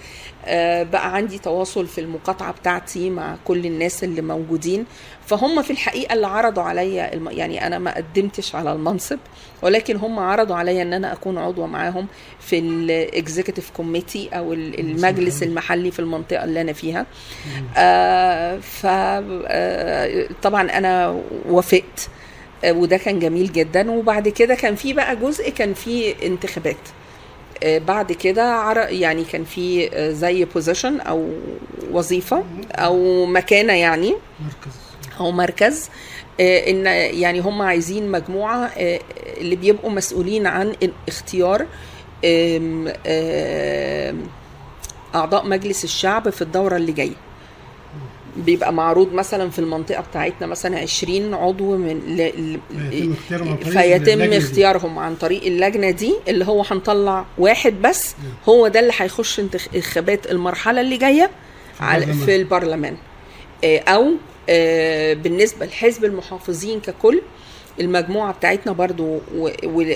آه، بقى عندي تواصل في المقاطعة بتاعتي مع كل الناس اللي موجودين. فهم في الحقيقة اللي عرضوا عليا الم... يعني أنا ما قدمتش على المنصب ولكن هم عرضوا عليا إن أنا أكون عضوه معاهم في ال executive committee أو ال- المجلس المحلي في المنطقة اللي أنا فيها. آه ف آه طبعا أنا وافقت. آه، وده كان جميل جدا. وبعد كده كان في بقى جزء كان في انتخابات. آه، بعد كده يعني كان في آه، زي position أو وظيفة أو مكانة يعني. أو مركز. آه، إن يعني هم عايزين مجموعة آه، اللي بيبقوا مسؤولين عن اختيار أعضاء مجلس الشعب في الدورة اللي جاية. بيبقى معروض مثلا في المنطقة بتاعتنا مثلا 20 عضو من ل... فيتم اختيارهم عن طريق فيتم. اختيارهم عن طريق اللجنة دي اللي هو هنطلع واحد بس هو ده اللي هيخش انتخابات المرحلة اللي جاية على- البرلمان. في البرلمان آه، أو آه، بالنسبة لحزب المحافظين ككل المجموعة بتاعتنا برضو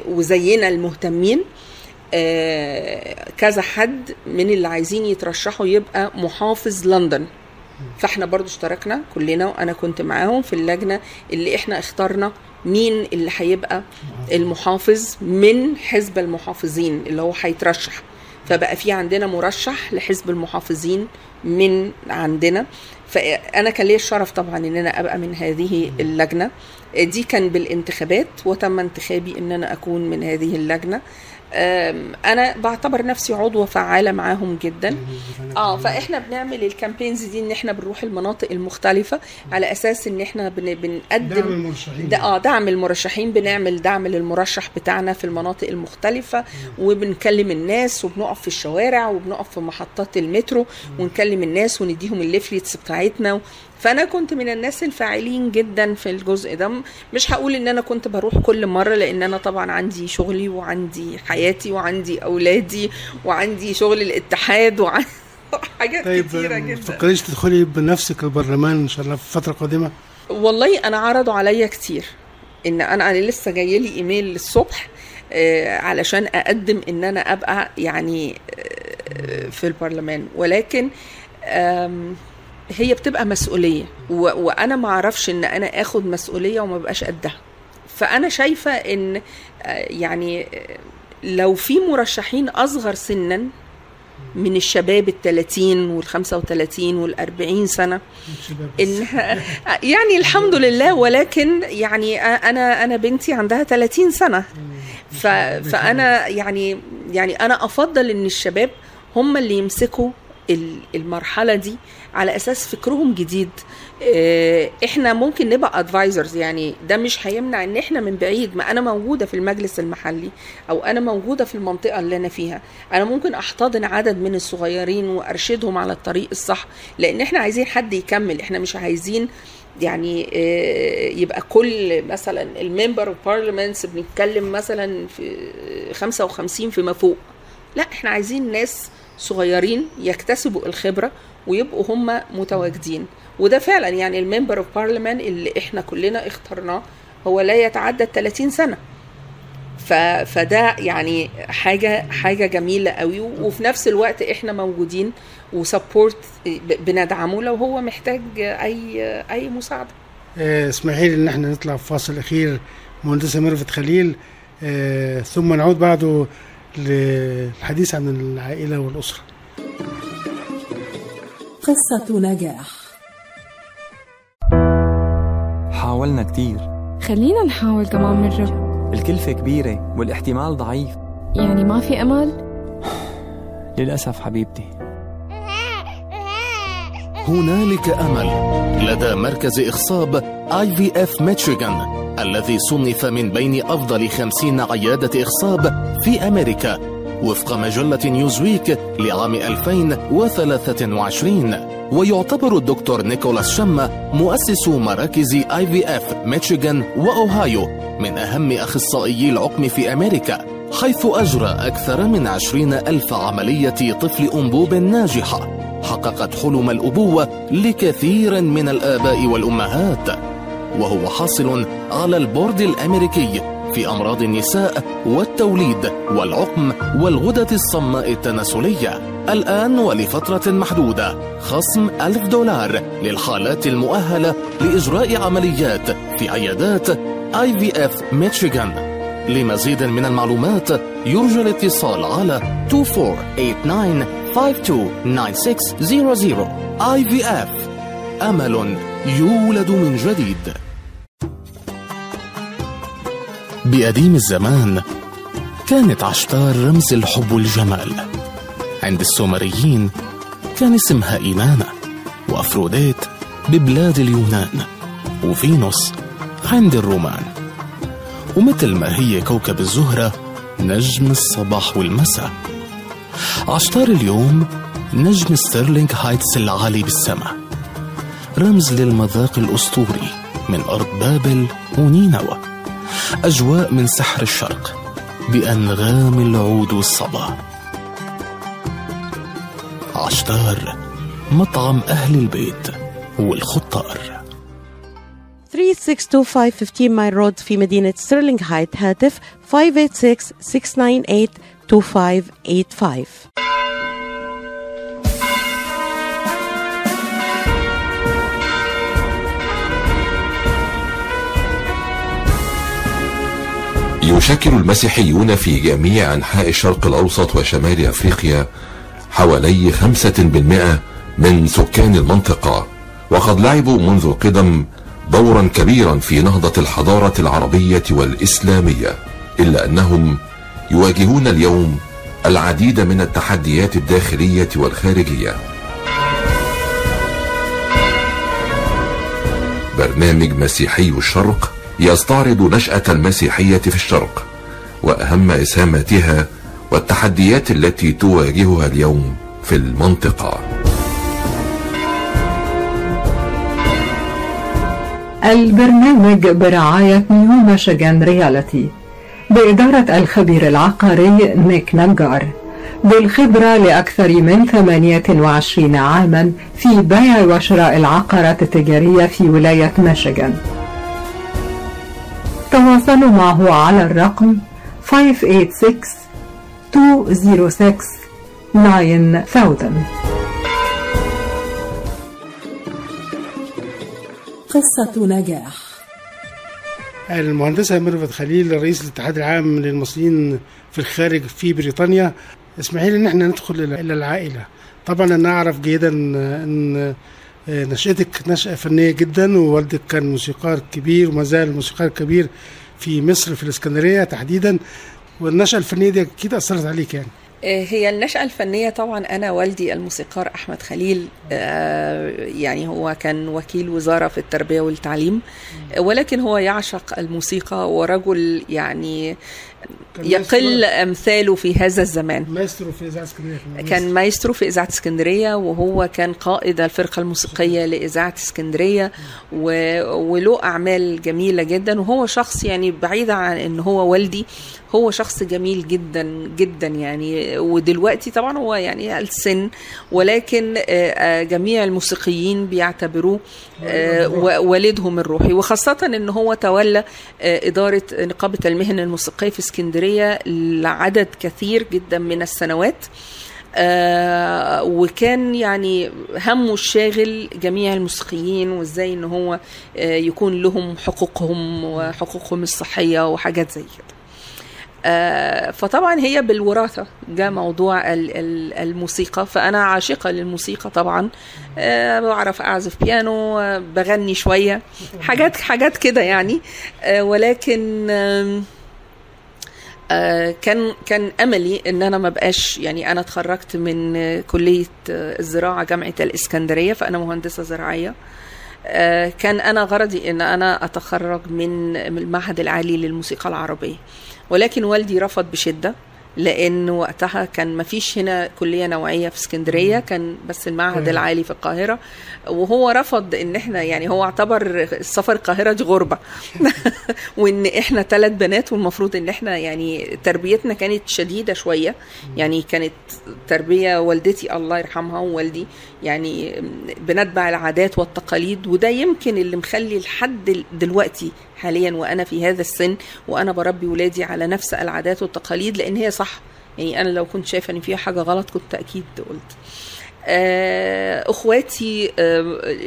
وزينا المهتمين آه، كذا حد من اللي عايزين يترشحوا يبقى محافظ لندن فاحنا برضو اشتركنا كلنا وأنا كنت معاهم في اللجنة اللي إحنا اخترنا مين اللي هيبقى المحافظ. من حزب المحافظين اللي هو هيترشح. فبقى في عندنا مرشح لحزب المحافظين من عندنا. فأنا كان ليا الشرف طبعا إن أنا أبقى من هذه اللجنة. دي كان بالانتخابات وتم انتخابي إن أنا أكون من هذه اللجنة. أنا بعتبر نفسي عضوه فعالة معاهم جدا. آه فإحنا بنعمل الكامبينز دي إن إحنا بنروح المناطق المختلفة على أساس إن إحنا بن بنقدم دعم المرشحين. ده آه دعم المرشحين بنعمل دعم للمرشح بتاعنا في المناطق المختلفة وبنكلم الناس وبنقف في الشوارع وبنقف في محطات المترو ونكلم الناس ونديهم الليفلتس بتاعتنا فأنا كنت من الناس الفاعلين جدا في الجزء ده. مش هقول إن أنا كنت بروح كل مرة لأن أنا طبعا عندي شغلي وعندي حياتي وعندي أولادي وعندي شغل الاتحاد وعندي حاجات طيب كتيرة جدا. تفكريش تدخلي بنفسك البرلمان إن شاء الله في فترة قادمة؟ والله أنا عرضوا عليا كتير. إن أنا لسه جاية لي إيميل الصبح آه، علشان أقدم إن أنا أبقى يعني آه، في البرلمان. ولكن هي بتبقى مسؤولية. و- وأنا ما أعرفش إن أنا آخد مسؤولية وما بقاش قدها. فأنا شايفة إن آه، يعني آه، لو في مرشحين أصغر سنا من الشباب ال 30 وال 35 وال 40 سنه انها يعني الحمد لله ولكن يعني أنا أنا بنتي عندها 30 سنة. ف فأنا يعني يعني أنا أفضل إن الشباب هم اللي يمسكوا المرحلة دي على أساس فكرهم جديد. آه، إحنا ممكن نبقى ادفايزرز يعني ده مش هيمنع إن إحنا من بعيد ما أنا موجودة في المجلس المحلي أو أنا موجودة في المنطقة اللي أنا فيها. أنا ممكن أحتضن عدد من الصغيرين وأرشدهم على الطريق الصح لأن إحنا عايزين حد يكمل. إحنا مش عايزين يعني آه، يبقى كل مثلا ال member of parliaments بنتكلم مثلا في 55 فيما فوق. لا إحنا عايزين ناس صغيرين يكتسبوا الخبرة ويبقوا هم متواجدين. وده فعلا يعني ال member of parliament اللي إحنا كلنا اخترناه هو لا يتعدى 30 سنة. ف... فده يعني حاجة حاجة جميلة قوي. وفي نفس الوقت إحنا موجودين و support بندعمه لو هو محتاج أي أي مساعدة. آه، اسمحي لي إن إحنا نطلع في فاصل أخير. مهندسة ميرفت خليل آه، ثم نعود بعده للحديث عن العائلة والأسرة. قصة نجاح. حاولنا كتير. خلينا نحاول كمان مرة الكلفة كبيرة والاحتمال ضعيف. يعني ما في أمل؟ للأسف حبيبتي. هنالك أمل. لدى مركز إخصاب IVF ميشيغان الذي صنف من بين أفضل خمسين عيادة إخصاب في أمريكا وفق مجلة نيوزويك لعام 2023 ويعتبر الدكتور نيكولاس شما مؤسس مراكز IVF ميشيغان وأوهايو من أهم أخصائيي العقم في أمريكا حيث أجرى أكثر من عشرين ألف عملية طفل أنبوب ناجحة. حققت حلم الأبوة لكثير من الآباء والأمهات. وهو حاصل على البورد الأمريكي في أمراض النساء والتوليد والعقم والغدة الصماء التناسلية. الآن ولفترة محدودة. خصم ألف دولار للحالات المؤهلة لإجراء عمليات في عيادات IVF ميشيغان لمزيد من المعلومات يرجى الاتصال على 2489 IVF أمل يولد من جديد. بقديم الزمان كانت عشتار رمز الحب والجمال عند السومريين كان اسمها إينانا وأفروديت ببلاد اليونان وفينوس عند الرومان. ومثل ما هي كوكب الزهرة نجم الصباح والمساء. عشتار اليوم نجم ستيرلينغ هايتس العالي بالسماء. رمز للمذاق الأسطوري من أرض بابل ونينوى. أجواء من سحر الشرق بأنغام العود والصبا. عشتار مطعم أهل البيت والخطار. 3625 15 مايل رود في مدينة ستيرلينغ هايتس هاتف 586-698-2585 يشكل المسيحيون في جميع أنحاء الشرق الأوسط وشمال أفريقيا حوالي خمسة بالمئة من سكان المنطقة. وقد لعبوا منذ القدم دورا كبيرا في نهضة الحضارة العربية والإسلامية إلا أنهم يواجهون اليوم العديد من التحديات الداخلية والخارجية. برنامج مسيحي الشرق يستعرض نشأة المسيحية في الشرق وأهم إسهاماتها والتحديات التي تواجهها اليوم في المنطقة. البرنامج برعاية نيو ميشيغان ريالتي بإدارة الخبير العقاري نيك نجار بالخبرة لأكثر من 28 عاما في بيع وشراء العقارات التجارية في ولاية ميشيغان. تواصلوا معه على الرقم 586 206 9000 قصة نجاح. المهندسة ميرفت خليل رئيس الاتحاد العام للمصريين في الخارج في بريطانيا. اسمحي لي إن إحنا ندخل إلى إلى العائلة. طبعا أنا أعرف جيدا إن نشأتك نشأة فنية جدا ووالدك كان موسيقار كبير وما زال موسيقار كبير في مصر في الإسكندرية تحديدا. والنشأة الفنية دي أكيد أثرت عليك يعني. هي النشأة الفنية طبعا أنا والدي الموسيقار أحمد خليل آه، يعني هو كان وكيل وزارة في التربية والتعليم ولكن هو يعشق الموسيقى ورجل يعني يقل أمثاله في هذا الزمان. مايسترو في إذاعة اسكندرية كان مايسترو. في إذاعة اسكندرية وهو كان قائد الفرقة الموسيقية لإذاعة اسكندرية و... وله أعمال جميلة جدا. وهو شخص يعني بعيدا عن إن هو والدي هو شخص جميل جدا جدا يعني. ودلوقتي طبعا هو يعني السن ولكن آه، آه، جميع الموسيقيين بيعتبروه آه، والدهم الروحي. وخاصة إن هو تولى إدارة نقابة المهن الموسيقية في اسكندرية لعدد كثير جدا من السنوات. آه وكان يعني همه الشاغل جميع الموسيقيين وإزاي إن هو آه يكون لهم حقوقهم وحقوقهم الصحية وحاجات زي كده. فطبعا هي بالوراثة جاء موضوع ال- ال- الموسيقى فأنا عاشقة للموسيقى طبعا. آه، بعرف أعزف بيانو آه، بغني شوية حاجات حاجات كده يعني. آه، ولكن آه، كان كان أملي إن أنا ما بقاش يعني أنا اتخرجت من آه، كلية آه، الزراعة جامعة الإسكندرية فأنا مهندسة زراعية. آه، كان أنا غرضي إن أنا أتخرج من المعهد العالي للموسيقى العربية. ولكن والدي رفض بشدة لأن وقتها كان ما فيش هنا كلية نوعية في اسكندرية كان بس المعهد. العالي في القاهرة. وهو رفض إن إحنا يعني هو اعتبر السفر القاهرة دي غربة. وإن إحنا ثلاث بنات والمفروض إن إحنا يعني تربيتنا كانت شديدة شوية. يعني كانت تربية والدتي الله يرحمها ووالدي يعني بنتبع العادات والتقاليد وده يمكن اللي مخلي لحد دلوقتي حاليا وأنا في هذا السن وأنا بربي ولادي على نفس العادات والتقاليد لأن هي صح. يعني أنا لو كنت شايفة إن فيها حاجة غلط كنت أكيد قلت. آه، أخواتي آه،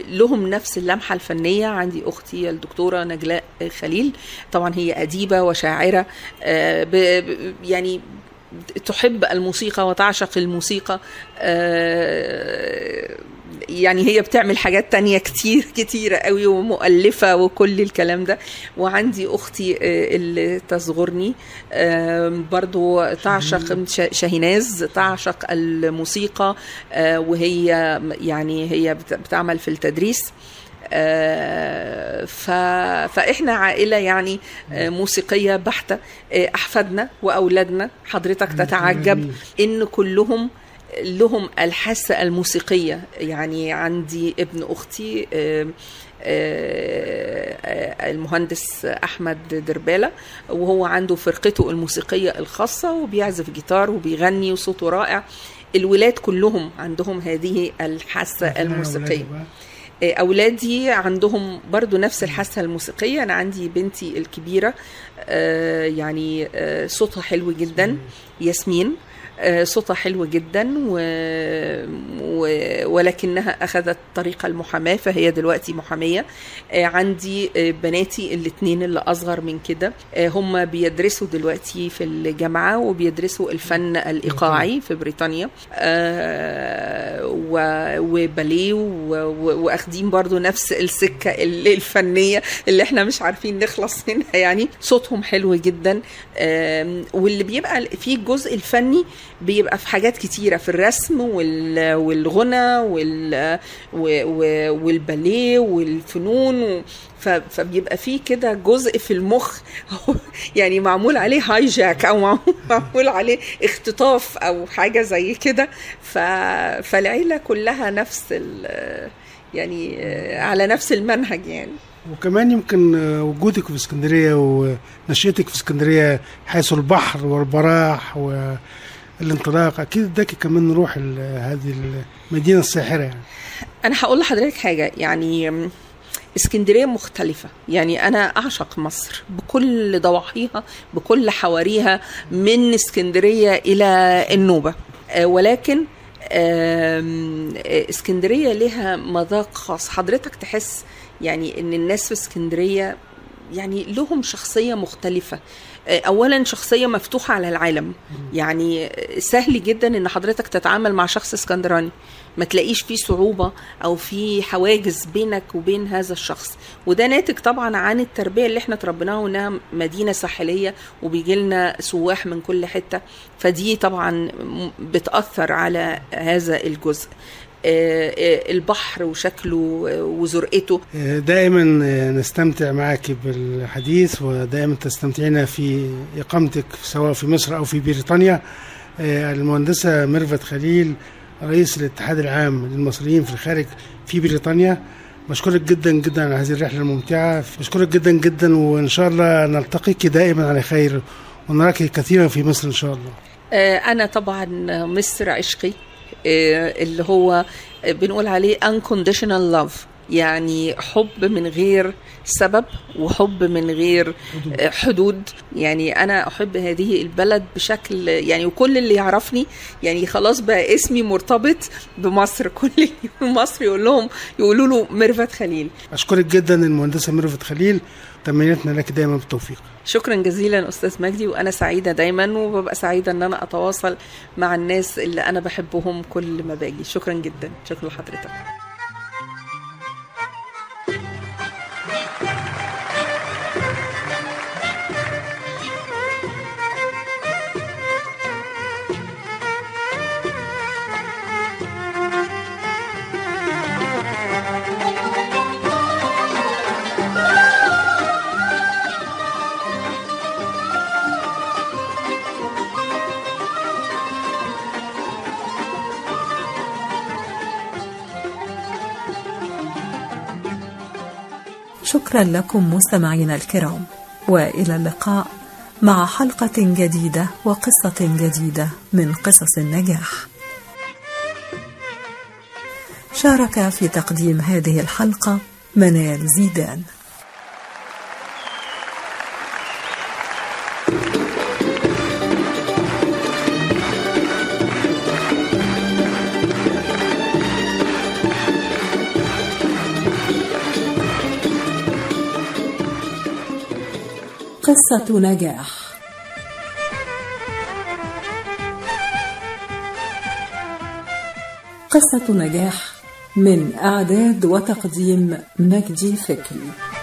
لهم نفس اللمحة الفنية. عندي أختي الدكتورة نجلاء خليل طبعا هي أديبة وشاعرة. آه، يعني تحب الموسيقى وتعشق الموسيقى. يعني هي بتعمل حاجات تانية كتير كتيرة قوي ومؤلفة وكل الكلام ده. وعندي أختي آه، اللي تصغرني برضو تعشق شاهيناز تعشق الموسيقى آه، وهي يعني هي بت- بتعمل في التدريس. آه، ف... فإحنا عائلة يعني آه، موسيقية بحتة آه، أحفادنا وأولادنا حضرتك تتعجب إن كلهم لهم الحاسة الموسيقية. يعني عندي ابن أختي آه، آه، آه، المهندس أحمد دربالة وهو عنده فرقته الموسيقية الخاصة وبيعزف جيتار وبيغني وصوته رائع. الولاد كلهم عندهم هذه الحاسة الموسيقية. أولادي عندهم برضو نفس الحاسة الموسيقية. أنا عندي بنتي الكبيرة آه، يعني آه، صوتها حلو جدا. ياسمين. آه، صوتها حلو جدا و... و... ولكنها أخذت طريق المحاماة فهي دلوقتي محامية. آه، عندي آه، بناتي الاثنين اللي أصغر من كده. آه، هم بيدرسوا دلوقتي في الجامعة وبيدرسوا الفن الإيقاعي في بريطانيا. آه، و- وباليه و- و- وأخدين برضو نفس السكة ال- الفنية اللي إحنا مش عارفين نخلص منها. يعني صوتهم حلو جدا. واللي بيبقى في الجزء الفني بيبقى في حاجات كتيرة في الرسم وال- والغنى وال- و- و- والباليه والفنون و- فبيبقى فيه كده جزء في المخ يعني معمول عليه هاي جاك أو معمول- عليه اختطاف أو حاجة زي كده. فالعيلة كلها نفس. يعني على نفس المنهج يعني وكمان يمكن وجودك في اسكندرية ونشأتك في اسكندرية حيث البحر والبراح والانطلاق أكيد اداكي كمان روح هذه المدينة الساحرة يعني. أنا هقول لحضرتك حاجة يعني اسكندرية مختلفة. يعني أنا أعشق مصر بكل ضواحيها بكل حواريها من اسكندرية إلى النوبة. آه، ولكن اسكندرية لها مذاق خاص. حضرتك تحس يعني إن الناس في اسكندرية يعني لهم شخصية مختلفة. اولا شخصية مفتوحة على العالم. يعني سهل جدا إن حضرتك تتعامل مع شخص اسكندراني. ما تلاقيش فيه صعوبة أو في حواجز بينك وبين هذا الشخص. وده ناتج طبعا عن التربية اللي إحنا تربيناها وإنها مدينة ساحلية وبيجي لنا سواح من كل حتة. فدي طبعا بتأثر على هذا الجزء. البحر وشكله آه، وزرقته دائما نستمتع معك بالحديث ودائما تستمتعين في إقامتك سواء في مصر أو في بريطانيا. المهندسة ميرفت خليل رئيس الاتحاد العام للمصريين في الخارج في بريطانيا. بشكرك جدا جدا على هذه الرحلة الممتعة. بشكرك جدا جدا وإن شاء الله نلتقيك دائما على خير. ونراك كثيرا في مصر إن شاء الله. آه، أنا طبعا مصر عشقي. آه، اللي هو بنقول عليه unconditional love. يعني حب من غير سبب وحب من غير آه، حدود. يعني أنا أحب هذه البلد بشكل يعني وكل اللي يعرفني يعني خلاص بقى اسمي مرتبط بمصر. كل مصر يقول لهم يقولوا له ميرفت خليل. أشكرك جدا المهندسة ميرفت خليل. تمنياتنا لك دائما بالتوفيق. شكرا جزيلا أستاذ مجدي وأنا سعيدة دايما وببقى سعيدة إن أنا أتواصل مع الناس اللي أنا بحبهم كل ما باجي. شكرا جدا. شكرا لحضرتك. شكرا لكم مستمعينا الكرام وإلى اللقاء مع حلقة جديدة وقصة جديدة من قصص النجاح. شارك في تقديم هذه الحلقة منال زيدان. قصة نجاح. قصة نجاح من إعداد وتقديم مجدي فكري.